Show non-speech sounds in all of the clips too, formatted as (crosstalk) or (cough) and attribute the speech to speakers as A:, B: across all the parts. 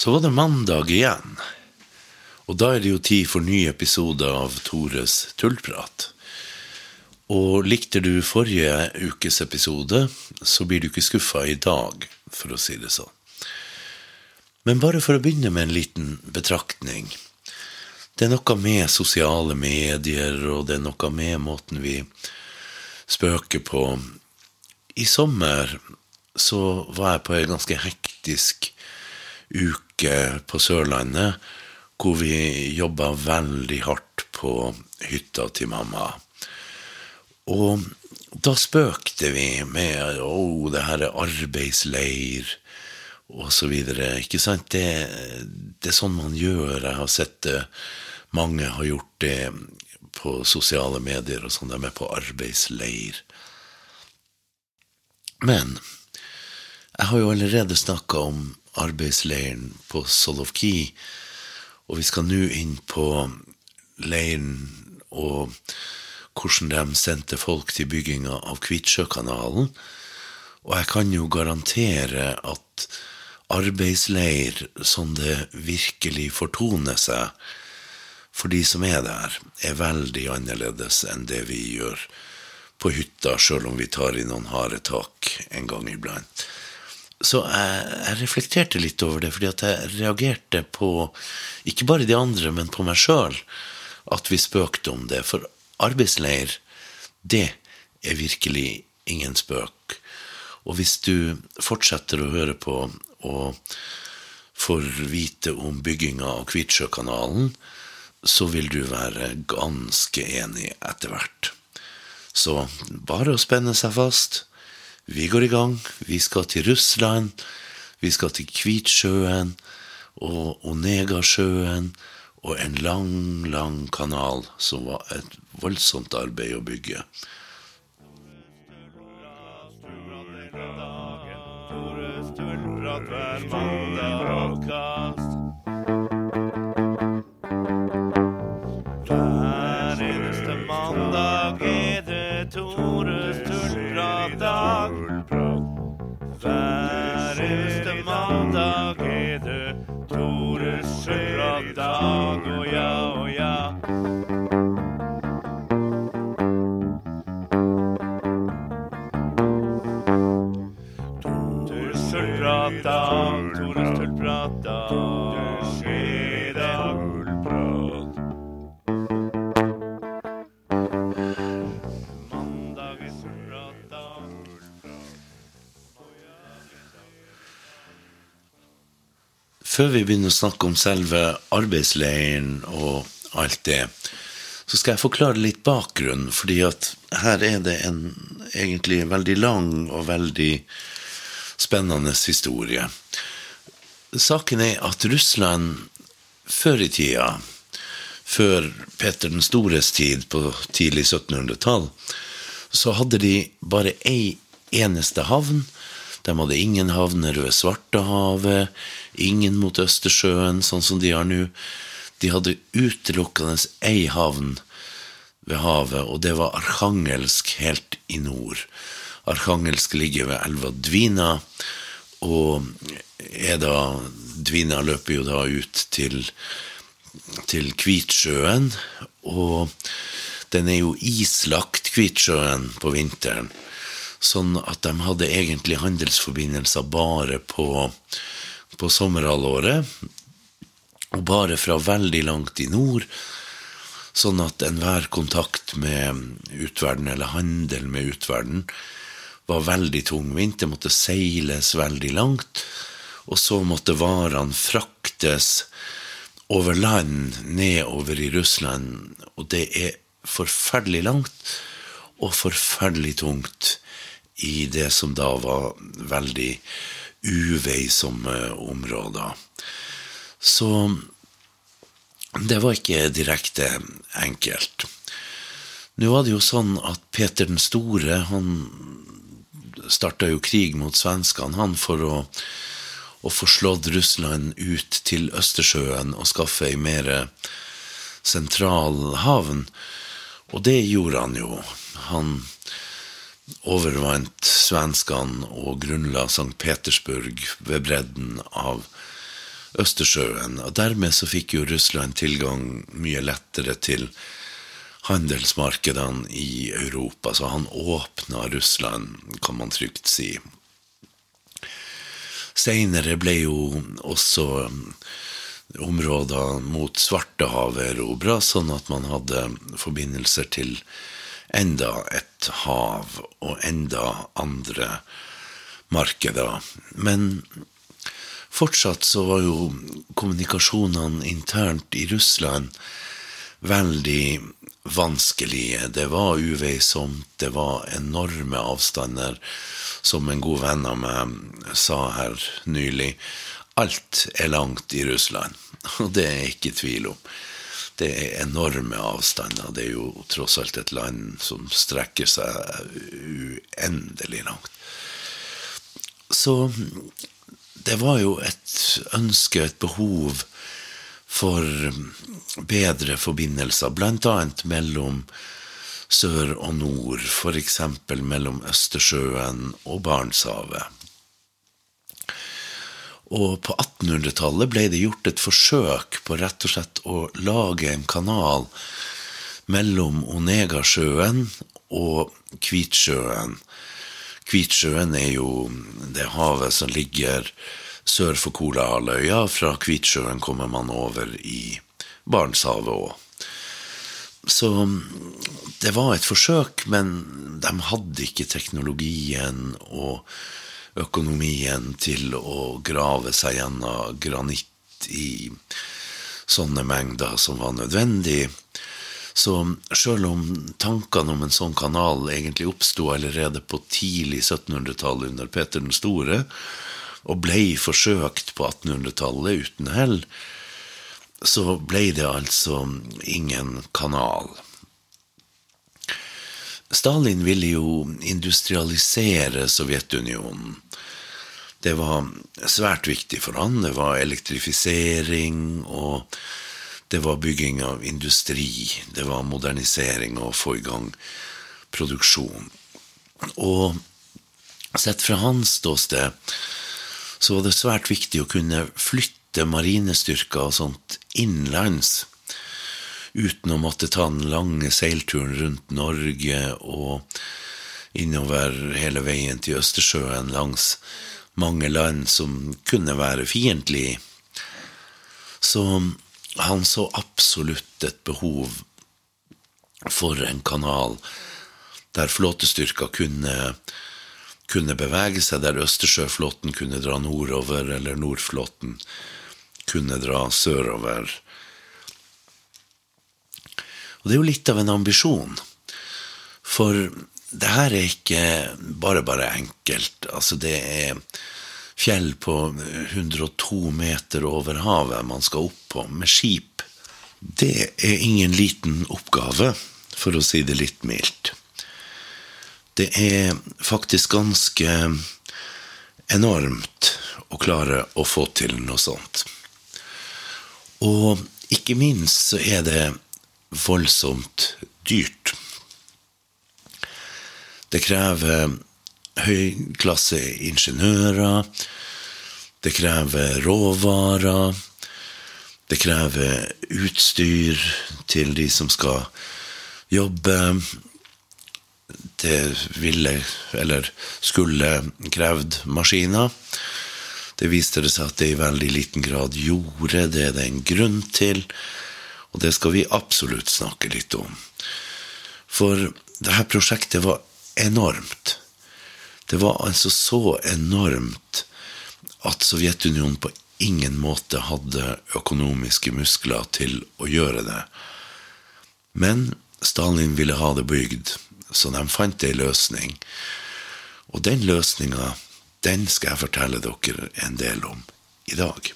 A: Så var det mandag igjen. Og da er det jo tid for ny episode av Tores tullprat. Og likte du forrige ukes episode, så blir du ikke skuffa i dag, for å si det sånn. Men bare for å begynne med en liten betraktning. Det er noe med sosiale medier, og det er noe med måten vi spøker på. I sommer så var jeg på ei ganske hektisk uke på Sørlandet hvor vi jobba veldig hardt på hytta til mamma. Og da spøkte vi med å, oh, det her er arbeidsleir og så videre. Ikke sant? Det, det, er sånn man gjør. Jeg har sett det. Mange har gjort det på sosiale medier og sånn. De er på arbeidsleir. Men jeg har jo allerede snakka om arbeidsleiren på Solovki og vi skal nå inn på leiren og hvordan de sendte folk til bygginga av Kvitsjøkanalen. Og jeg kan jo garantere at arbeidsleir, som det virkelig fortoner seg for de som er der, er veldig annerledes enn det vi gjør på hytta, sjøl om vi tar i noen harde tak en gang iblant. Så jeg, jeg, reflekterte litt over det, fordi at jeg reagerte på ikke bare de andre, men på meg sjøl, at vi spøkte om det. For arbeidsleir, det er virkelig ingen spøk. Og hvis du fortsetter å høre på og får vite om bygginga av Kvitsjøkanalen, så vil du være ganske enig etter hvert. Så bare å spenne seg fast vi går i gang. Vi skal til Russland. Vi skal til Kvitsjøen og Onegasjøen og en lang, lang kanal som var et voldsomt arbeid å bygge. Før vi begynner å snakke om selve arbeidsleiren og alt det, så skal jeg forklare litt bakgrunnen, fordi at her er det en egentlig veldig lang og veldig spennende historie. Saken er at Russland før i tida, før Peter den stores tid på tidlig 1700-tall, så hadde de bare ei eneste havn. De hadde ingen havner ved Svartehavet, ingen mot Østersjøen, sånn som de har nå. De hadde utelukkende ei havn ved havet, og det var Arkhangelsk helt i nord. Arkhangelsk ligger ved elva Dvina, og da Dvina løper jo da ut til, til Kvitsjøen, og den er jo islagt, Kvitsjøen, på vinteren. Sånn at de hadde egentlig handelsforbindelser bare på på sommerhalvåret, og bare fra veldig langt i nord, sånn at enhver kontakt med utverden, eller handel med utverden, var veldig tungvint. Det måtte seiles veldig langt, og så måtte varene fraktes over land nedover i Russland, og det er forferdelig langt og forferdelig tungt i det som da var veldig uveisomme områder. Så det var ikke direkte enkelt. Nå var det jo sånn at Peter den store han starta jo krig mot svenskene, han for å, å få slått Russland ut til Østersjøen og skaffe ei mer sentral havn. Og det gjorde han jo. Han overvant svenskene og grunnla St. Petersburg ved bredden av Østersjøen. Og dermed så fikk jo Russland tilgang mye lettere til handelsmarkedene i Europa. Så han åpna Russland, kan man trygt si. Seinere ble jo også områder mot Svartehavet erobra, sånn at man hadde forbindelser til enda et hav og enda andre markeder. Men fortsatt så var jo kommunikasjonene internt i Russland veldig vanskelige. Det var uveisomt, det var enorme avstander. Som en god venn av meg sa her nylig, alt er langt i Russland. Og det er ikke tvil om. Det er enorme avstander. Det er jo tross alt et land som strekker seg uendelig langt. Så det var jo et ønske, et behov, for bedre forbindelser, bl.a. mellom sør og nord, f.eks. mellom Østersjøen og Barentshavet. Og på 1800-tallet ble det gjort et forsøk på rett og slett å lage en kanal mellom Onegasjøen og Kvitsjøen. Kvitsjøen er jo det havet som ligger sør for Kolahalvøya. Fra Kvitsjøen kommer man over i Barentshavet òg. Så det var et forsøk, men de hadde ikke teknologien og økonomien til å grave seg gjennom granitt i sånne mengder som var nødvendig. Så sjøl om tankene om en sånn kanal egentlig oppsto allerede på tidlig 1700-tallet under Peter den store, og blei forsøkt på 1800-tallet uten hell, så blei det altså ingen kanal. Stalin ville jo industrialisere Sovjetunionen. Det var svært viktig for han. Det var elektrifisering, og det var bygging av industri. Det var modernisering og få i gang produksjon. Og sett fra hans ståsted så var det svært viktig å kunne flytte marinestyrker og sånt innenlands uten å måtte ta den lange seilturen rundt Norge og innover hele veien til Østersjøen langs mange land som kunne være fiendtlige. Så han så absolutt et behov for en kanal der flåtestyrker kunne kunne bevege seg der Østersjøflåten kunne dra nordover, eller Nordflåten kunne dra sørover. Og det er jo litt av en ambisjon. For det her er ikke bare bare enkelt. Altså, det er fjell på 102 meter over havet man skal opp på med skip. Det er ingen liten oppgave, for å si det litt mildt. Det er faktisk ganske enormt å klare å få til noe sånt. Og ikke minst så er det voldsomt dyrt. Det krever høyklasse ingeniører. Det krever råvarer. Det krever utstyr til de som skal jobbe det ville, eller skulle, krevd maskiner. Det viste det seg at det i veldig liten grad gjorde. Det er det en grunn til, og det skal vi absolutt snakke litt om. For dette prosjektet var enormt. Det var altså så enormt at Sovjetunionen på ingen måte hadde økonomiske muskler til å gjøre det. Men Stalin ville ha det bygd, så de fant ei løsning. Og den løsninga, den skal jeg fortelle dere en del om i dag.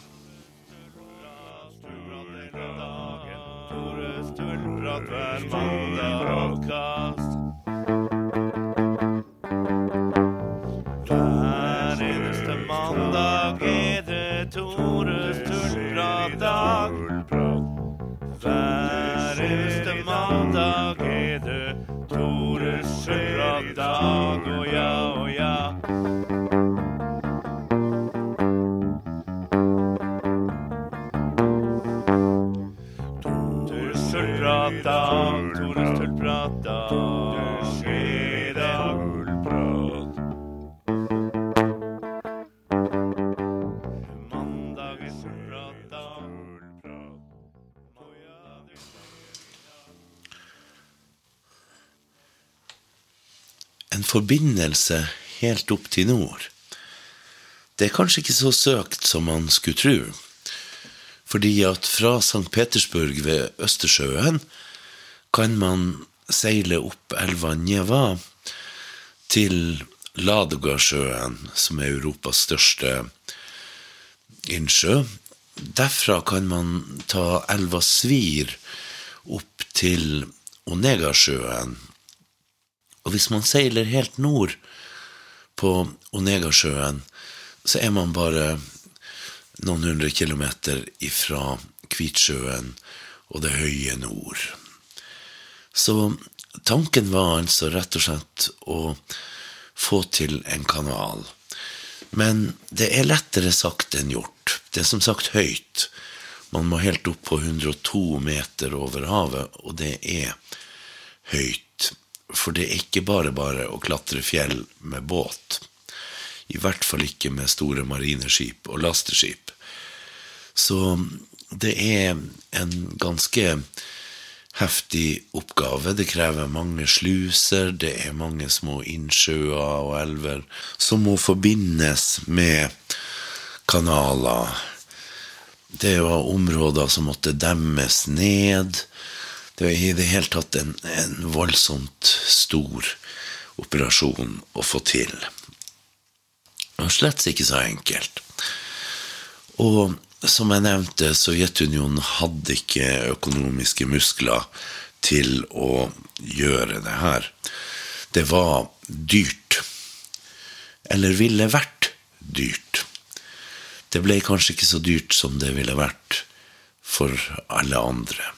A: Forbindelse helt opp til nord. Det er kanskje ikke så søkt som man skulle tro. Fordi at fra St. Petersburg ved Østersjøen kan man seile opp elva Njeva til Ladogasjøen, som er Europas største innsjø. Derfra kan man ta elva Svir opp til Onegasjøen. Og hvis man seiler helt nord på Onegasjøen, så er man bare noen hundre kilometer ifra Kvitsjøen og det høye nord. Så tanken var altså rett og slett å få til en kanal. Men det er lettere sagt enn gjort. Det er som sagt høyt. Man må helt opp på 102 meter over havet, og det er høyt. For det er ikke bare bare å klatre fjell med båt. I hvert fall ikke med store marineskip og lasteskip. Så det er en ganske heftig oppgave. Det krever mange sluser, det er mange små innsjøer og elver som må forbindes med kanaler. Det var områder som måtte demmes ned. Det var i det hele tatt en, en voldsomt stor operasjon å få til. Og slett ikke så enkelt. Og som jeg nevnte, Sovjetunionen hadde ikke økonomiske muskler til å gjøre det her. Det var dyrt. Eller ville vært dyrt. Det ble kanskje ikke så dyrt som det ville vært for alle andre.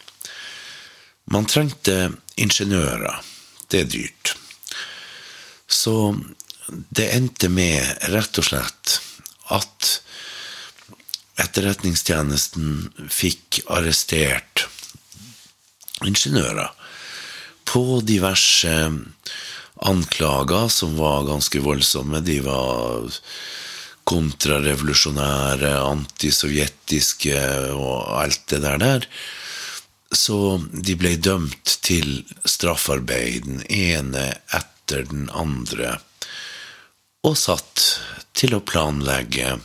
A: Man trengte ingeniører. Det er dyrt. Så det endte med rett og slett at Etterretningstjenesten fikk arrestert ingeniører på diverse anklager som var ganske voldsomme. De var kontrarevolusjonære, antisovjetiske og alt det der der. Så de ble dømt til straffarbeid, den ene etter den andre, og satt til å planlegge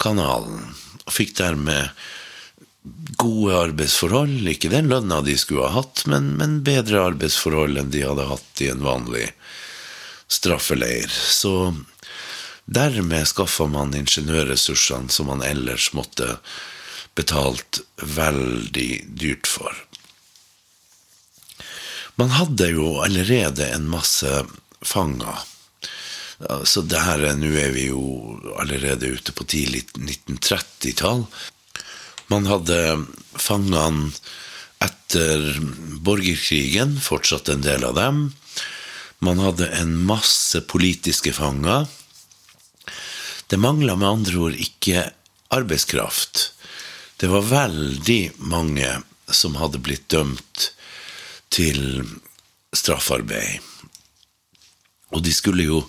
A: kanalen, og fikk dermed gode arbeidsforhold. Ikke den lønna de skulle ha hatt, men, men bedre arbeidsforhold enn de hadde hatt i en vanlig straffeleir. Så dermed skaffa man ingeniørressursene som man ellers måtte betalt veldig dyrt for. Man hadde jo allerede en masse fanger. Så det her, er- nå er vi jo allerede ute på tidlig 1930-tall. Man hadde fangene etter borgerkrigen, fortsatt en del av dem. Man hadde en masse politiske fanger. Det mangla med andre ord ikke arbeidskraft. Det var veldig mange som hadde blitt dømt til straffarbeid. Og de skulle jo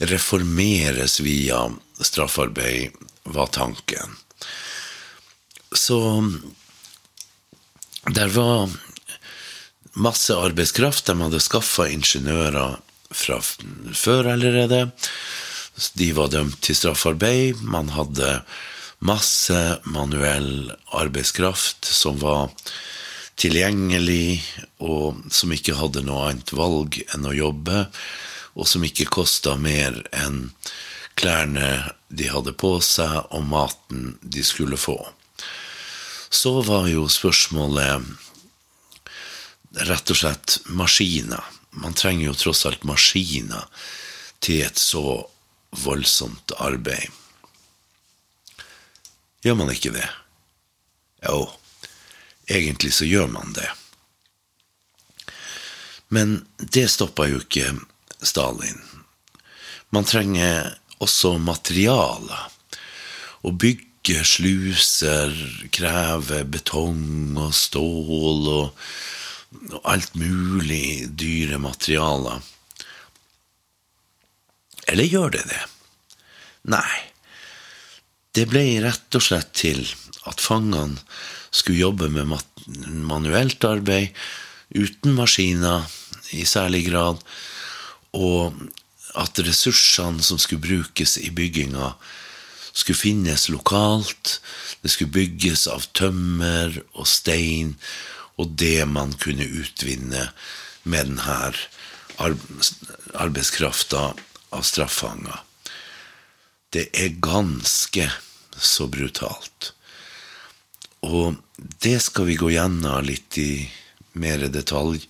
A: reformeres via straffarbeid, var tanken. Så der var masse arbeidskraft. De hadde skaffa ingeniører fra før allerede. De var dømt til straffarbeid. Man hadde masse manuell arbeidskraft som var tilgjengelig, og som ikke hadde noe annet valg enn å jobbe, og som ikke kosta mer enn klærne de hadde på seg, og maten de skulle få. Så var jo spørsmålet rett og slett maskiner. Man trenger jo tross alt maskiner til et så voldsomt arbeid. Gjør man ikke det? Jo, egentlig så gjør man det. Men det stoppa jo ikke Stalin. Man trenger også materialer. Å bygge sluser krever betong og stål og og alt mulig dyre materialer. Eller gjør det det? Nei. Det ble rett og slett til at fangene skulle jobbe med manuelt arbeid, uten maskiner i særlig grad, og at ressursene som skulle brukes i bygginga, skulle finnes lokalt. Det skulle bygges av tømmer og stein og det man kunne utvinne med denne arbeidskrafta av straffanger. Det er ganske så brutalt. Og det skal vi gå gjennom litt i mer detalj,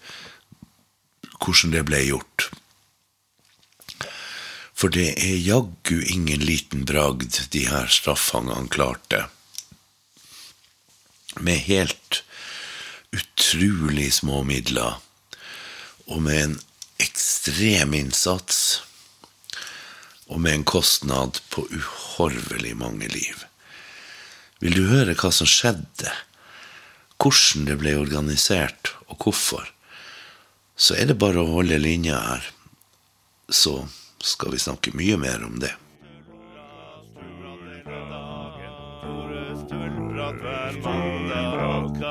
A: hvordan det ble gjort. For det er jaggu ingen liten bragd de her straffangene klarte. Med helt utrolig små midler, og med en ekstrem innsats, og med en kostnad på uhorvelig mange liv. Vil du høre hva som skjedde, hvordan det ble organisert, og hvorfor, så er det bare å holde linja her, så skal vi snakke mye mer om det.
B: Hver mandag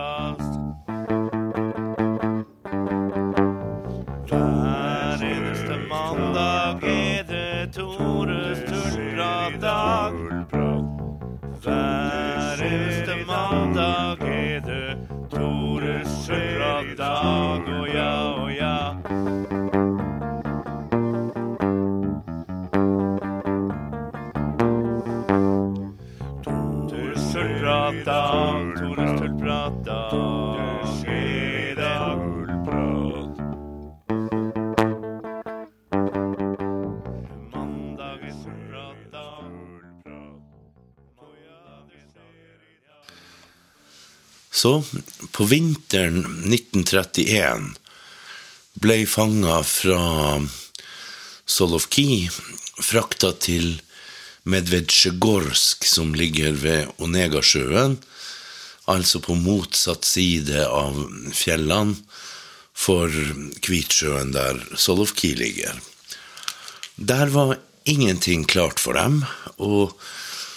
B: eneste mandag er det Tores tullprat-dag. Hver eneste mandag
A: Så på vinteren 1931 ble fanga fra Solovki frakta til Medvedsjegorsk, som ligger ved Onegasjøen, altså på motsatt side av fjellene for Kvitsjøen, der Solovki ligger. Der var ingenting klart for dem, og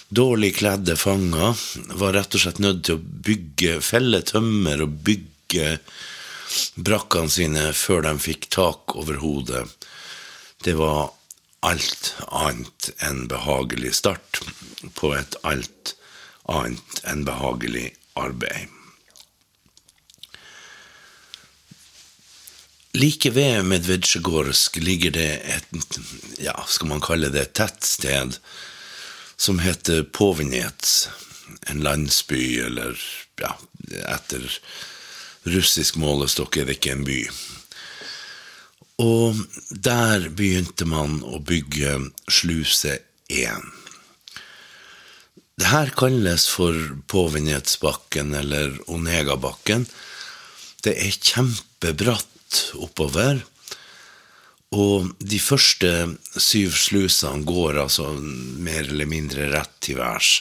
A: dårlig kledde fanger var rett og slett nødt til å bygge, felle tømmer og bygge brakkene sine før de fikk tak over hodet. Det var alt annet enn behagelig start på et alt annet enn behagelig arbeid. Like ved Medvedsjegorsk ligger det et, ja, skal man kalle det et tettsted, som heter Povinets, en landsby, eller ja, etter russisk målestokk er det ikke en by. Og der begynte man å bygge sluse 1. Det her kalles for Povinetsbakken eller Onegabakken. Det er kjempebratt oppover. Og de første syv slusene går altså mer eller mindre rett til værs.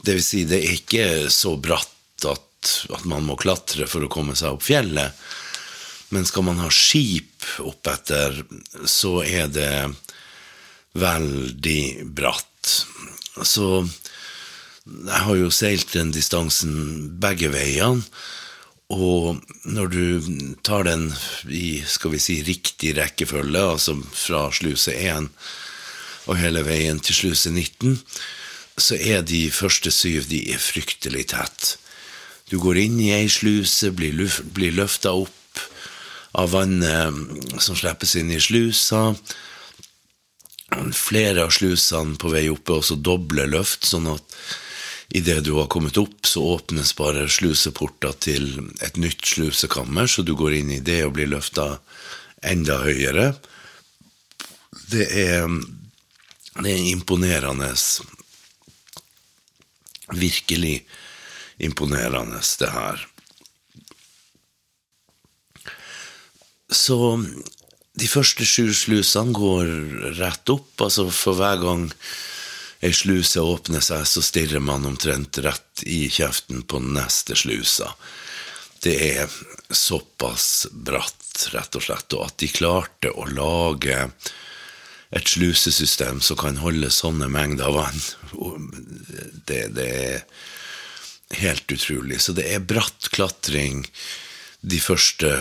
A: Det vil si, det er ikke så bratt at, at man må klatre for å komme seg opp fjellet. Men skal man ha skip oppetter, så er det veldig bratt. Så jeg har jo seilt den distansen begge veiene. Og når du tar den i skal vi si, riktig rekkefølge, altså fra sluse 1 og hele veien til sluse 19, så er de første syv de er fryktelig tett. Du går inn i ei sluse, blir, blir løfta opp av vannet som slippes inn i slusa. Flere av slusene på vei opp er også doble løft, sånn at idet du har kommet opp, så åpnes bare sluseporta til et nytt slusekammer, så du går inn i det og blir løfta enda høyere. Det er, det er imponerende. Virkelig imponerende, det her. Så de første sju slusene går rett opp. Altså for hver gang ei sluse åpner seg, så stirrer man omtrent rett i kjeften på neste slusa. det er såpass bratt, rett og slett, og at de klarte å lage et slusesystem som kan holde sånne mengder vann, det, det er helt utrolig. Så det er bratt klatring de første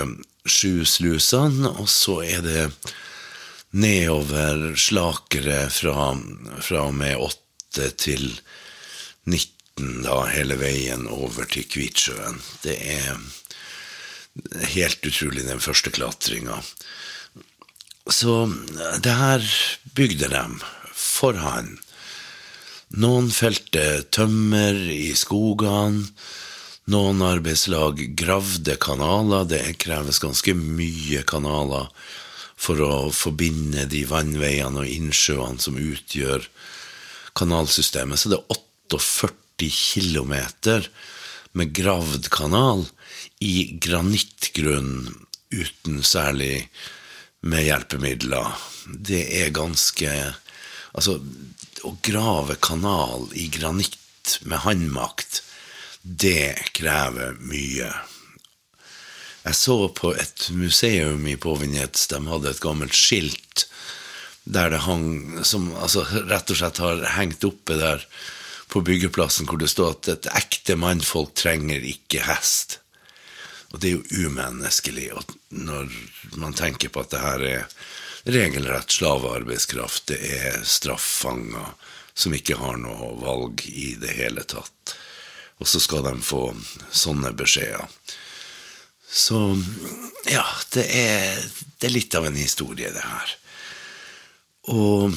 A: sju slusene, og så er det nedover slakere fra, fra og med 8 til 19 da, hele veien over til Kvitsjøen. Det er helt utrolig, den første klatringa. Så det her bygde de for han. Noen felte tømmer i skogene. Noen arbeidslag gravde kanaler. Det kreves ganske mye kanaler for å forbinde de vannveiene og innsjøene som utgjør kanalsystemet. Så det er 48 km med gravd kanal i granittgrunn uten særlig med hjelpemidler. Det er ganske Altså, å grave kanal i granitt med håndmakt, det krever mye. Jeg så på et museum i Påvinjets, de hadde et gammelt skilt der det hang Som altså, rett og slett har hengt oppe der på byggeplassen hvor det står at et ekte mannfolk trenger ikke hest. Og det er jo umenneskelig når man tenker på at det her er regelrett slavearbeidskraft. Det er straffanger som ikke har noe valg i det hele tatt. Og så skal de få sånne beskjeder. Så ja, det er, det er litt av en historie, det her. Og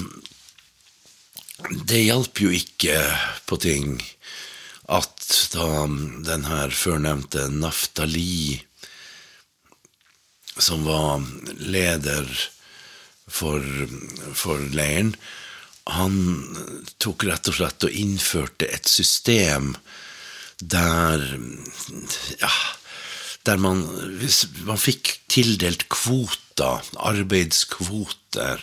A: det hjalp jo ikke på ting at da den her førnevnte Naftali, som var leder for, for leiren, han tok rett og slett og innførte et system der ja, der man, hvis man fikk tildelt kvoter, arbeidskvoter,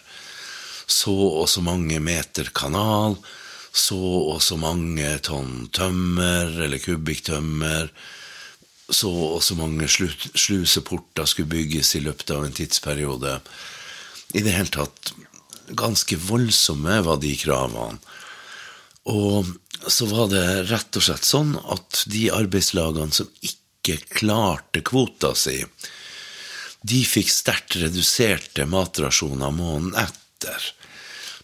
A: så og så mange meter kanal, så og så mange tonn tømmer eller kubikktømmer, så og så mange sluseporter skulle bygges i løpet av en tidsperiode. I det hele tatt ganske voldsomme var de kravene. Og så var det rett og slett sånn at de arbeidslagene som ikke klarte kvota si, de fikk sterkt reduserte matrasjoner måneden etter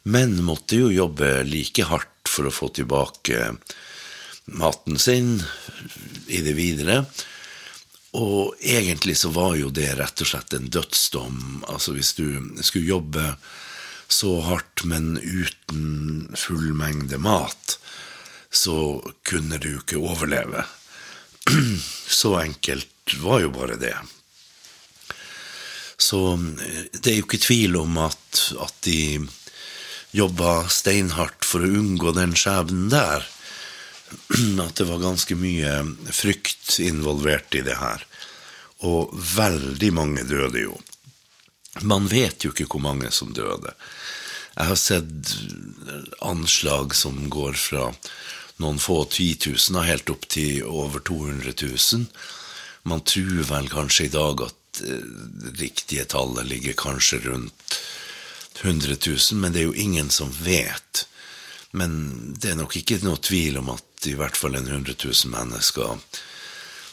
A: men måtte jo jobbe like hardt for å få tilbake maten sin i det videre. Og egentlig så var jo det rett og slett en dødsdom. Altså hvis du skulle jobbe så hardt, men uten full mengde mat, så kunne du ikke overleve. (clears throat) Så enkelt var jo bare det. Så det er jo ikke tvil om at, at de jobba steinhardt for å unngå den skjebnen der. (clears throat) At det var ganske mye frykt involvert i det her. Og veldig mange døde jo. Man vet jo ikke hvor mange som døde. Jeg har sett anslag som går fra noen få titusener helt opp til over 200 000. Man tror vel kanskje i dag at det eh, riktige tallet ligger kanskje rundt 100 000, men det er jo ingen som vet. Men det er nok ikke noe tvil om at i hvert fall en 100 000 mennesker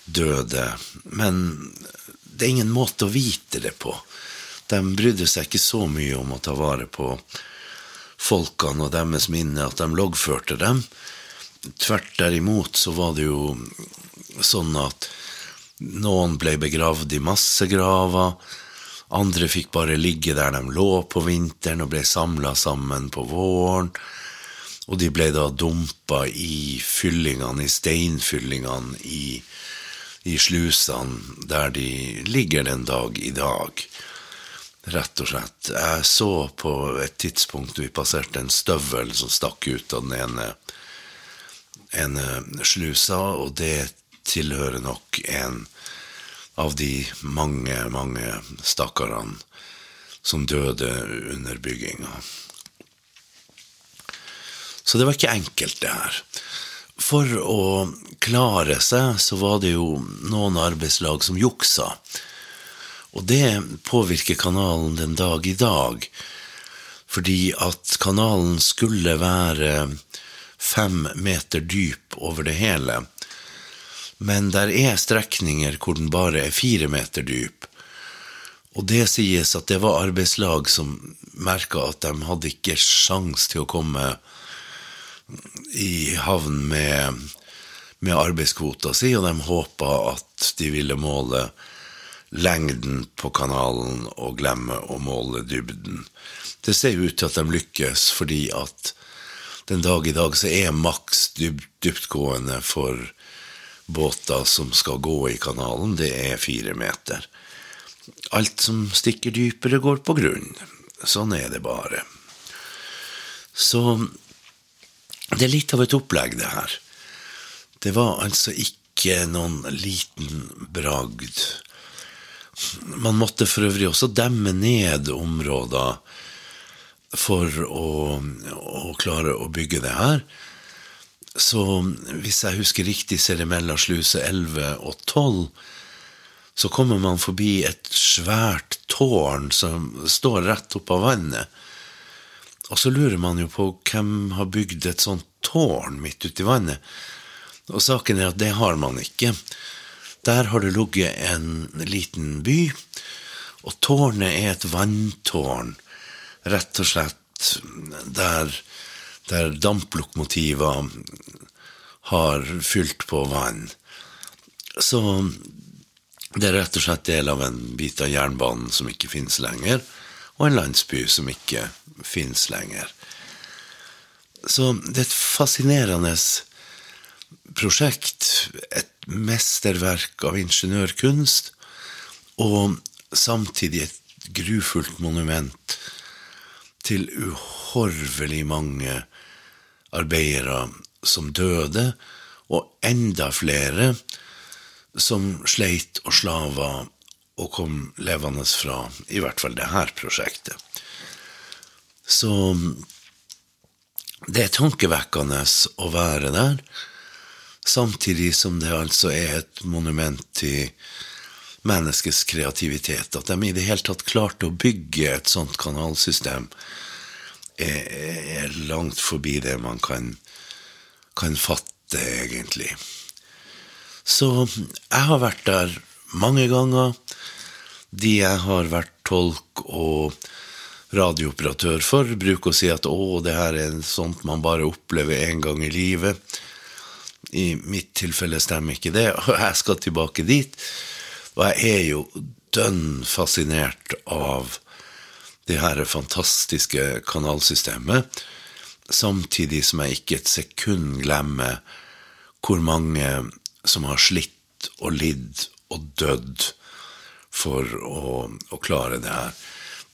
A: døde. Men det er ingen måte å vite det på. De brydde seg ikke så mye om å ta vare på folkene og deres minne at de loggførte dem. Tvert derimot så var det jo sånn at noen ble begravd i massegraver. Andre fikk bare ligge der de lå på vinteren og ble samla sammen på våren. Og de ble da dumpa i fyllingene, i steinfyllingene i, i slusene, der de ligger den dag i dag. Rett og slett. Jeg så på et tidspunkt vi passerte en støvel som stakk ut av den ene, ene slusa, og det tilhører nok en av de mange, mange stakkarene som døde under bygginga. Så det var ikke enkelt, det her. For å klare seg så var det jo noen arbeidslag som juksa. Og det påvirker kanalen den dag i dag. Fordi at kanalen skulle være fem meter dyp over det hele. Men der er strekninger hvor den bare er fire meter dyp. Og det sies at det var arbeidslag som merka at de hadde ikke sjans til å komme i havn med, med arbeidskvota si, og de håpa at de ville måle lengden på kanalen og glemme å måle dybden. Det ser ut til at de lykkes, fordi at den dag i dag så er maks dyp, dyptgående for båter som skal gå i kanalen, det er fire meter. Alt som stikker dypere, går på grunn. Sånn er det bare. Så det er litt av et opplegg, det her. Det var altså ikke noen liten bragd. Man måtte for øvrig også demme ned områder for å, å klare å bygge det her. Så hvis jeg husker riktig, så det mellom sluse 11 og 12 så kommer man forbi et svært tårn som står rett opp av vannet. Og så lurer man jo på hvem har bygd et sånt tårn midt ute i vannet. Og saken er at det har man ikke. Der har det ligget en liten by, og tårnet er et vanntårn, rett og slett der, der damplokomotiver har fylt på vann. Så det er rett og slett del av en bit av jernbanen som ikke finnes lenger, og en landsby som ikke finnes lenger. Så det er et fascinerende prosjekt, et mesterverk av ingeniørkunst, og samtidig et grufullt monument til uhorvelig mange arbeidere som døde, og enda flere som sleit og slava og kom levende fra i hvert fall det her prosjektet. Så det er tankevekkende å være der, samtidig som det altså er et monument til menneskets kreativitet. At de i det hele tatt klarte å bygge et sånt kanalsystem, er, er langt forbi det man kan, kan fatte, egentlig. Så jeg har vært der mange ganger. De jeg har vært tolk og radiooperatør for, bruker å si at å, det her er sånt man bare opplever én gang i livet. I mitt tilfelle stemmer ikke det, og jeg skal tilbake dit. Og jeg er jo dønn fascinert av det her fantastiske kanalsystemet, samtidig som jeg ikke et sekund glemmer hvor mange som har slitt og lidd og dødd for å, å klare det her.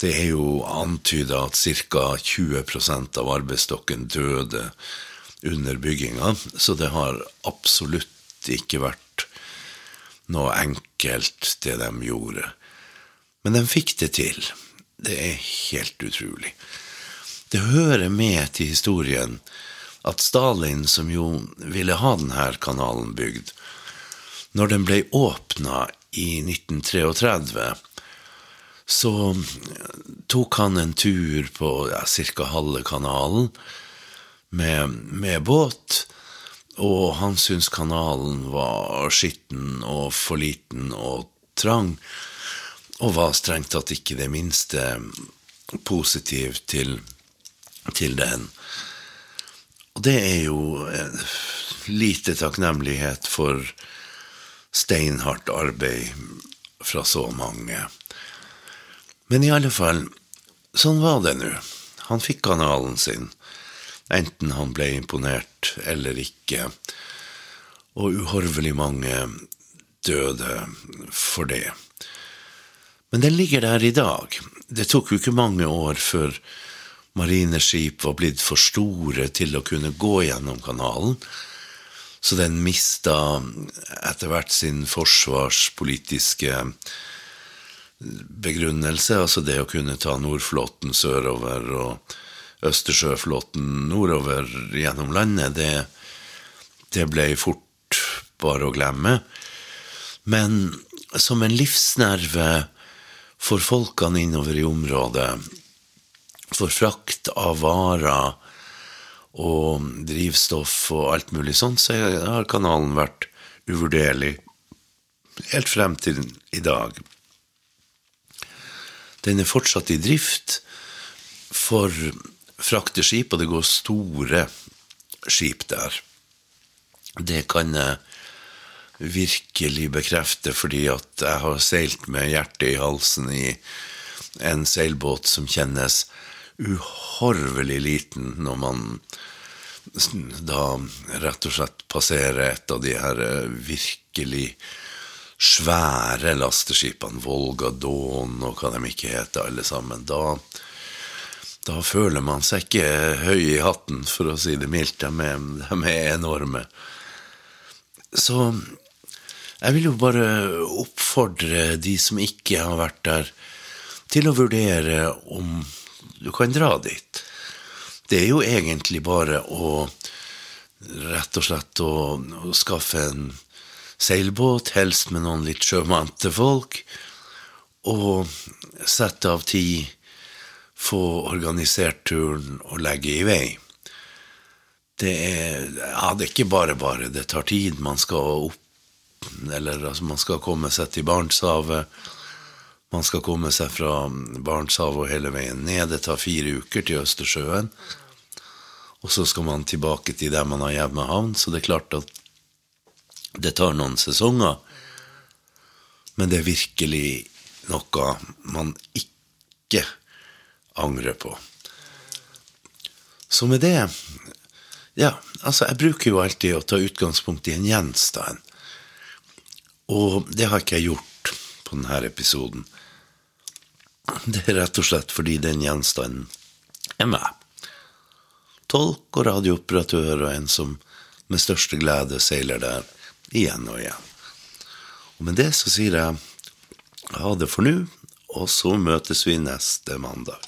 A: Det er jo antyda at ca. 20% av arbeidsstokken døde under bygginga, så det har absolutt ikke vært noe enkelt, det de gjorde. Men de fikk det til. Det er helt utrolig. Det hører med til historien at Stalin, som jo ville ha denne kanalen bygd, når den ble åpna i 1933, så tok han en tur på ja, halve kanalen med, med båt. Og han syntes kanalen var skitten og for liten og trang, og var strengt tatt ikke det minste positiv til, til den. Og det er jo lite takknemlighet for steinhardt arbeid fra så mange. Men i alle fall, sånn var det nå. Han fikk kanalen sin, enten han ble imponert eller ikke, og uhorvelig mange døde for det. Men den ligger der i dag. Det tok jo ikke mange år før marineskip var blitt for store til å kunne gå gjennom kanalen, så den mista etter hvert sin forsvarspolitiske begrunnelse, altså det å kunne ta Nordflåten sørover og Østersjøflåten nordover gjennom landet, det, det ble fort bare å glemme. Men som en livsnerve for folkene innover i området, for frakt av varer og drivstoff og alt mulig sånt, så har kanalen vært uvurderlig helt frem til i dag. Den er fortsatt i drift for frakteskip, og det går store skip der. Det kan jeg virkelig bekrefte, fordi at jeg har seilt med hjertet i halsen i en seilbåt som kjennes uhorvelig liten når man da rett og slett passerer et av de her virkelig svære lasteskipene, Volga, Dawn og hva de ikke heter, alle sammen. Da, da føler man seg ikke høy i hatten, for å si det mildt. De er, de er enorme. Så jeg vil jo bare oppfordre de som ikke har vært der, til å vurdere om du kan dra dit. Det er jo egentlig bare å rett og slett å, å skaffe en seilbåt, helst med noen litt sjømante folk, og sette av tid, få organisert turen og legge i vei. Det er, ja, det er ikke bare bare. Det tar tid. Man skal opp Eller altså, man skal komme seg til Barentshavet. Man skal komme seg fra Barentshavet og hele veien ned. Det tar fire uker til Østersjøen. Og så skal man tilbake til der man har hjemmehavn. Så det er klart at det tar noen sesonger. Men det er virkelig noe man ikke angrer på. Så med det Ja, altså, jeg bruker jo alltid å ta utgangspunkt i en gjenstand. Og det har ikke jeg gjort på denne episoden. Det er rett og slett fordi den gjenstanden er meg. Tolk og radiooperatør og en som med største glede seiler der igjen og igjen. Og med det så sier jeg ha det for nå, og så møtes vi neste mandag.